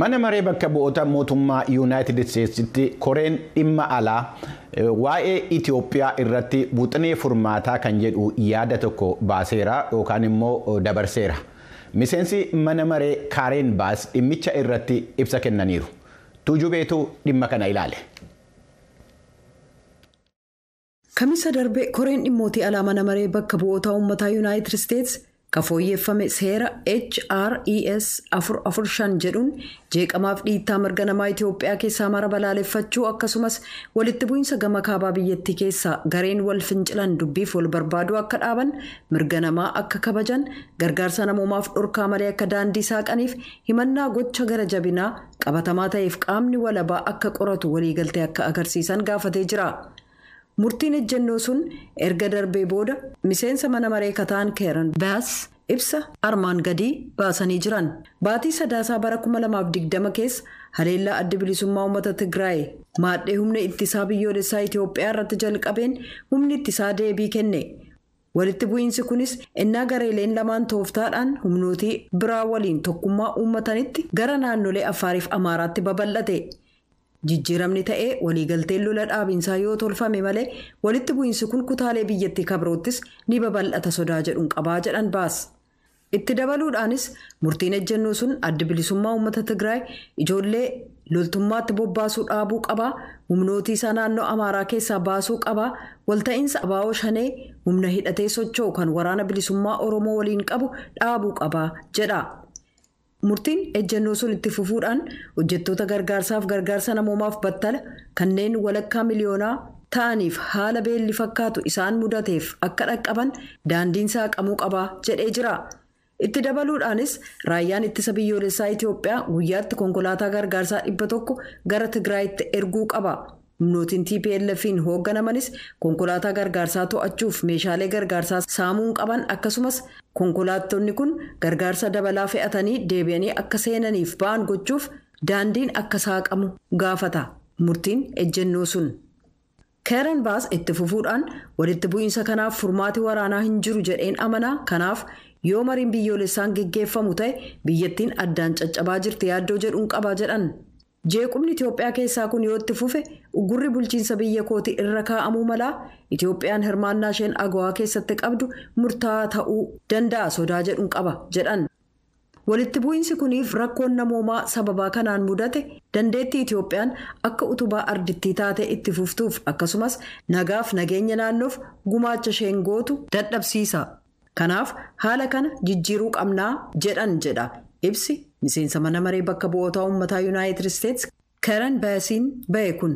Mana maree bakka bu'oota mootummaa yuunaayitid isteetsitti koreen dhimma alaa waa'ee Itoophiyaa irratti buuxinee furmaataa kan jedhu yaada tokko baaseera yookaan immoo dabarseera. Miseensi mana maree kaareen baas dhimmicha irratti ibsa kennaniiru. Tuujubeetu dhimma kana ilaale. Kamisa darbe koreen dhimmootii alaa mana maree bakka bu'oota uummataa yuunaayitid isteetsi kan fooyyeffame seera HRES 445 jedhuun jeeqamaaf dhiittaa mirga namaa Itoophiyaa keessaa mara balaaleffachuu akkasumas walitti bu'iinsa gama kaabaa biyyattii keessaa gareen wal fincilan dubbiif wal barbaaduu akka dhaaban mirga namaa akka kabajan gargaarsa namoomaaf dhorkaa malee akka daandii saaqaniif himannaa gocha gara jabinaa qabatamaa ta'eef qaamni walabaa akka qoratu waliigaltee akka agarsiisan gaafatee jira. Murtiin ejjennoo sun erga darbee booda miseensa mana maree kataan keeran baas ibsa armaan gadii baasanii jiran baatii sadaasaa bara 2020 keessa haleellaa adda bilisummaa uummata tigraay maadhee humna ittisaa biyyoolessaa itiyoophiyaa irratti jalqabeen humni ittisaa deebii kenne walitti bu'iinsi kunis innaa gareeleen lamaan tooftaadhaan humnootii biraa waliin tokkummaa uummatanitti gara naannolee affaariif amaaraatti babal'ate. Jijjiiramni ta'ee waliigalteen lola dhaabinsaa yoo tolfame malee walitti bu'iinsi kun kutaalee biyyattii kabroottis ni babal'ata sodaa jedhuun qabaa jedhan baas itti dabaluudhaanis murtiin ejjennoo sun adda bilisummaa uummata tigraay ijoollee loltummaatti bobbaasuu dhaabuu qabaa humnootii isaa naannoo amaaraa keessaa baasuu qabaa walta'iinsa abaa'oo shanee humna hidhatee socho'u kan waraana bilisummaa oromoo waliin qabu dhaabuu qabaa jedha. Murtiin ejjennoo sun itti fufuudhaan hojjettoota gargaarsaaf gargaarsa namoomaaf battala kanneen walakkaa miliyoonaa ta'aniif haala beelli fakkaatu isaan mudateef akka dhaqqaban daandiin saaqamuu qabaa jedhee jira itti dabaluudhaanis raayyaan ittisa biyyoolessaa itiyoophiyaa guyyaatti konkolaataa gargaarsaa dhibba tokko gara tigraayitti erguu qaba. Humnootiin tplf'n hoogganamanis konkolaataa gargaarsaa to'achuuf meeshaalee gargaarsaa saamuun qaban akkasumas konkolaattonni kun gargaarsa dabalaa fe'atanii deebi'anii akka seenaniif ba'an gochuuf daandiin akka saaqamu gaafata murtiin ejjennoo sun. keeran baas itti fufuudhaan walitti bu'iinsa kanaaf furmaati waraanaa hin jiru jedheen amanaa kanaaf yoo mariin biyyoolessaan geggeeffamu ta'e biyyattiin addaan caccabaa jirti yaaddoo jedhuun qaba jedhan. Jeequmni itiyoophiyaa keessaa kun yoo itti fufe ugurri bulchiinsa biyya kootii irra kaa'amuu malaa? Itiyoophiyaan hirmaannaa isheen agawaa keessatti qabdu murtaa'aa ta'uu danda'a sodaa jedhuun qaba jedhan. Walitti bu'iinsi kuniif rakkoon namoomaa sababaa kanaan mudate dandeettii itiyoophiyaan akka utubaa ardittii taate itti fuftuuf akkasumas nagaaf nageenya naannoof gumaacha isheen gootu dadhabsiisa. Kanaaf haala kana jijjiiruu qabnaa jedhan jedha. Ibsi. Miseensa mana maree bakka bu'oota uummataa yuunaayitid isteetsi keeran baasiin ba'e kun.